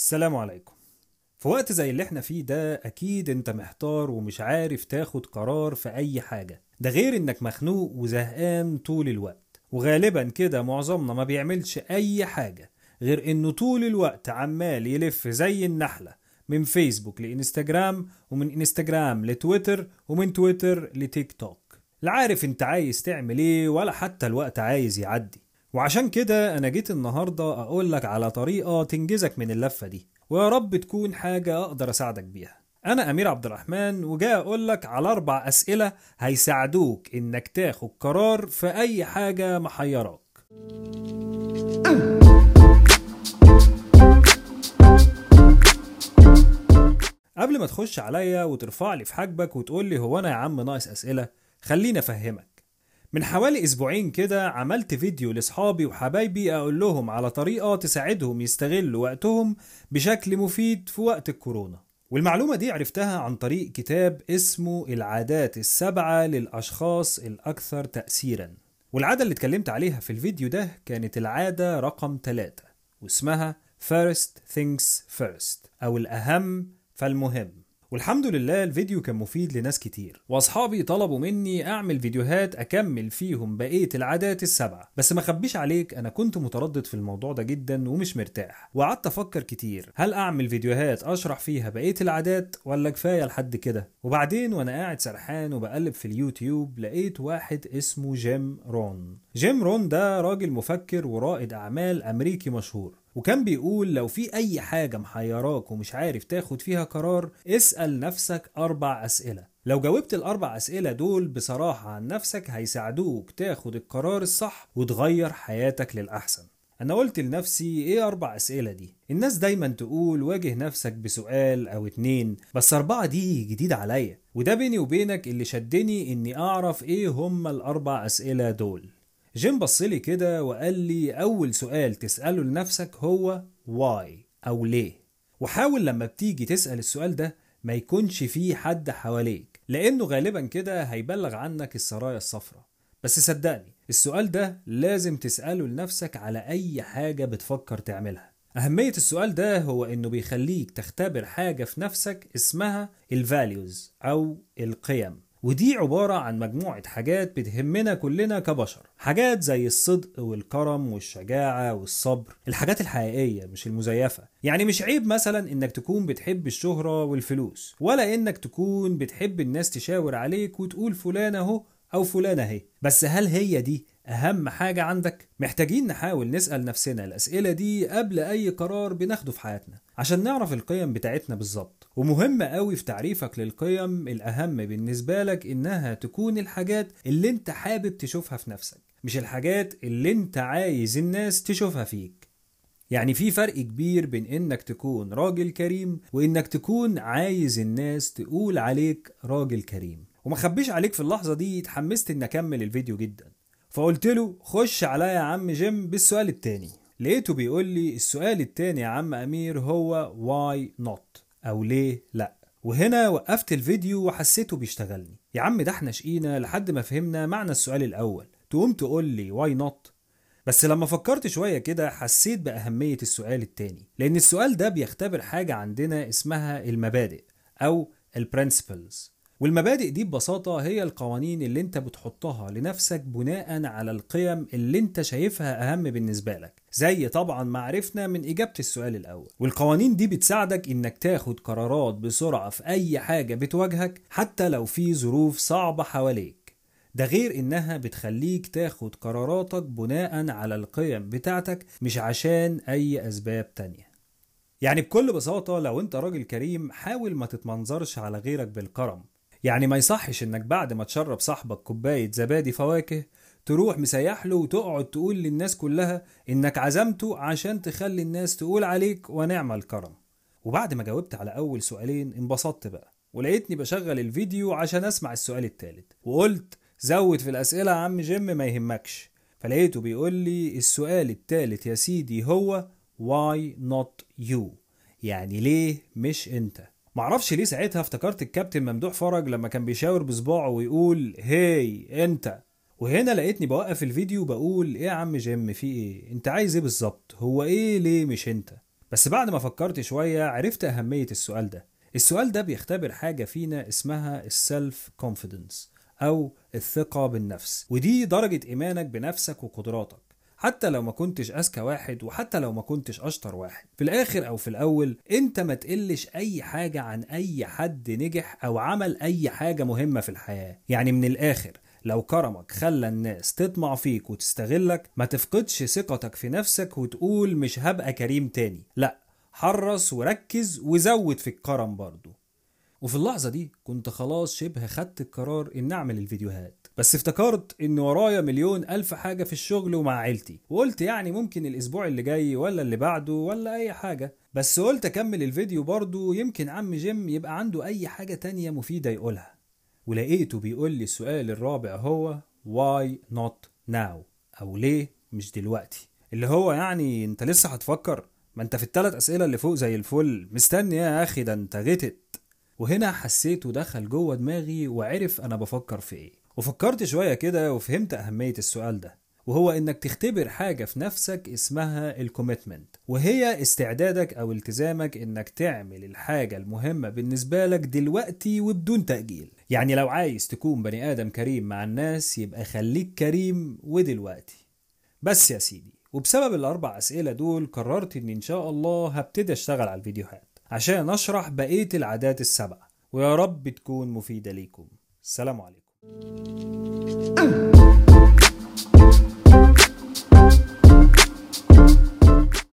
السلام عليكم. في وقت زي اللي إحنا فيه ده أكيد أنت محتار ومش عارف تاخد قرار في أي حاجة. ده غير إنك مخنوق وزهقان طول الوقت. وغالبا كده معظمنا ما بيعملش أي حاجة غير إنه طول الوقت عمال يلف زي النحلة من فيسبوك لإنستجرام ومن إنستجرام لتويتر ومن تويتر لتيك توك. لا عارف أنت عايز تعمل إيه ولا حتى الوقت عايز يعدي. وعشان كده أنا جيت النهارده أقول لك على طريقة تنجزك من اللفة دي ويا رب تكون حاجة أقدر أساعدك بيها. أنا أمير عبد الرحمن وجاي أقول لك على أربع أسئلة هيساعدوك إنك تاخد قرار في أي حاجة محيراك. قبل ما تخش عليا وترفع لي في حاجبك وتقول لي هو أنا يا عم ناقص أسئلة خليني أفهمك. من حوالي أسبوعين كده عملت فيديو لأصحابي وحبايبي أقول لهم على طريقة تساعدهم يستغلوا وقتهم بشكل مفيد في وقت الكورونا. والمعلومة دي عرفتها عن طريق كتاب اسمه العادات السبعة للأشخاص الأكثر تاثيرا. والعادة اللي اتكلمت عليها في الفيديو ده كانت العادة رقم 3 واسمها First Things First أو الأهم فالمهم. والحمد لله الفيديو كان مفيد لناس كتير واصحابي طلبوا مني أعمل فيديوهات أكمل فيهم بقية العادات السبعة. بس ما خبيش عليك أنا كنت متردد في الموضوع ده جدا ومش مرتاح وقعدت أفكر كتير هل أعمل فيديوهات أشرح فيها بقية العادات ولا كفاية لحد كده؟ وبعدين وأنا قاعد سرحان وبقلب في اليوتيوب لقيت واحد اسمه جيم رون. جيم رون ده راجل مفكر ورائد أعمال أمريكي مشهور. وكان بيقول لو في أي حاجة محيراك ومش عارف تاخد فيها قرار اسأل نفسك أربع أسئلة. لو جاوبت الأربع أسئلة دول بصراحة عن نفسك هيساعدوك تاخد القرار الصح وتغير حياتك للأحسن. أنا قلت لنفسي إيه أربع أسئلة دي؟ الناس دايما تقول واجه نفسك بسؤال أو اتنين بس أربعة دي جديد عليا. وده بيني وبينك اللي شدني إني أعرف إيه هما الأربع أسئلة دول. جيم بصلي كده وقال لي أول سؤال تسأله لنفسك هو why أو ليه. وحاول لما بتيجي تسأل السؤال ده ما يكونش فيه حد حواليك لأنه غالبا كده هيبلغ عنك السرايا الصفراء. بس صدقني السؤال ده لازم تسأله لنفسك على أي حاجة بتفكر تعملها. أهمية السؤال ده هو إنه بيخليك تختبر حاجة في نفسك اسمها ال values أو القيم. ودي عبارة عن مجموعة حاجات بتهمنا كلنا كبشر. حاجات زي الصدق والكرم والشجاعة والصبر. الحاجات الحقيقية مش المزيفة. يعني مش عيب مثلا إنك تكون بتحب الشهرة والفلوس. ولا إنك تكون بتحب الناس تشاور عليك وتقول فلان أهو أو فلانة أهي. بس هل هي دي أهم حاجة عندك؟ محتاجين نحاول نسأل نفسنا الأسئلة دي قبل أي قرار بناخده في حياتنا عشان نعرف القيم بتاعتنا بالظبط. ومهم قوي في تعريفك للقيم الأهم بالنسبة لك إنها تكون الحاجات اللي أنت حابب تشوفها في نفسك مش الحاجات اللي أنت عايز الناس تشوفها فيك. يعني في فرق كبير بين إنك تكون راجل كريم وإنك تكون عايز الناس تقول عليك راجل كريم. وما خبيش عليك في اللحظة دي اتحمست ان أكمل الفيديو جدا. فقلت له خش عليا يا عم جيم بالسؤال التاني. لقيته بيقول لي السؤال التاني يا عم أمير هو why not أو ليه لأ؟ وهنا وقفت الفيديو وحسيته بيشتغلني. يا عم ده إحنا شقينا لحد ما فهمنا معنى السؤال الأول. تقوم تقول لي why not بس لما فكرت شوية كده حسيت بأهمية السؤال التاني. لأن السؤال ده بيختبر حاجة عندنا اسمها المبادئ أو ال principles والمبادئ دي ببساطة هي القوانين اللي انت بتحطها لنفسك بناء على القيم اللي انت شايفها أهم بالنسبة لك زي طبعا ما عرفنا من إجابة السؤال الأول. والقوانين دي بتساعدك إنك تاخد قرارات بسرعة في أي حاجة بتواجهك حتى لو في ظروف صعبة حواليك. ده غير إنها بتخليك تاخد قراراتك بناء على القيم بتاعتك مش عشان أي أسباب تانية. يعني بكل بساطة لو أنت راجل كريم حاول ما تتمنظرش على غيرك بالكرم. يعني ما يصحش إنك بعد ما تشرب صاحبك كوباية زبادي فواكه تروح مسيح له وتقعد تقول للناس كلها إنك عزمته عشان تخلي الناس تقول عليك ونعم الكرم. وبعد ما جاوبت على أول سؤالين انبسطت بقى ولقيتني بشغل الفيديو عشان أسمع السؤال التالت وقلت زود في الأسئلة يا عم جيم ما يهمكش. فلقيته بيقول لي السؤال التالت يا سيدي هو why not you يعني ليه مش أنت؟ معرفش ليه ساعتها افتكرت الكابتن ممدوح فرج لما كان بيشاور بصباعه ويقول هي انت. وهنا لقيتني بوقف الفيديو بقول إيه يا عم جيم في إيه؟ أنت عايز إيه بالظبط؟ هو إيه ليه مش أنت؟ بس بعد ما فكرت شوية عرفت أهمية السؤال ده. السؤال ده بيختبر حاجة فينا اسمها ال self confidence أو الثقة بالنفس ودي درجة إيمانك بنفسك وقدراتك. حتى لو ما كنتش أذكى واحد وحتى لو ما كنتش أشطر واحد. في الآخر أو في الأول أنت ما تقلش أي حاجة عن أي حد نجح أو عمل أي حاجة مهمة في الحياة. يعني من الآخر لو كرمك خلى الناس تطمع فيك وتستغلك ما تفقدش ثقتك في نفسك وتقول مش هبقى كريم تاني. لا حرص وركز وزود في الكرم برضه وفي اللحظة دي كنت خلاص شبه خدت القرار إن أعمل الفيديوهات. بس افتكرت إن ورايا مليون ألف حاجة في الشغل ومع عيلتي. وقلت يعني ممكن الأسبوع اللي جاي ولا اللي بعده ولا أي حاجة. بس قلت أكمل الفيديو برضه يمكن عم جيم يبقى عنده أي حاجة تانية مفيدة يقولها. ولقيته بيقول لي السؤال الرابع هو why not now أو ليه مش دلوقتي؟ اللي هو يعني أنت لسه هتفكر؟ ما أنت في الثلاث أسئلة اللي فوق زي الفل. مستني يا أخي ده أنت غتت. وهنا حسيته دخل جوه دماغي وعرف أنا بفكر في إيه. وفكرت شوية كده وفهمت أهمية السؤال ده وهو إنك تختبر حاجة في نفسك اسمها الكوميتمنت وهي استعدادك أو التزامك إنك تعمل الحاجة المهمة بالنسبة لك دلوقتي وبدون تأجيل. يعني لو عايز تكون بني آدم كريم مع الناس يبقى خليك كريم ودلوقتي. بس يا سيدي وبسبب الأربع أسئلة دول قررت إن إن شاء الله هبتدي أشتغل على الفيديوهات. عشان أشرح بقية العادات السبعة ويا رب تكون مفيدة ليكم. السلام عليكم.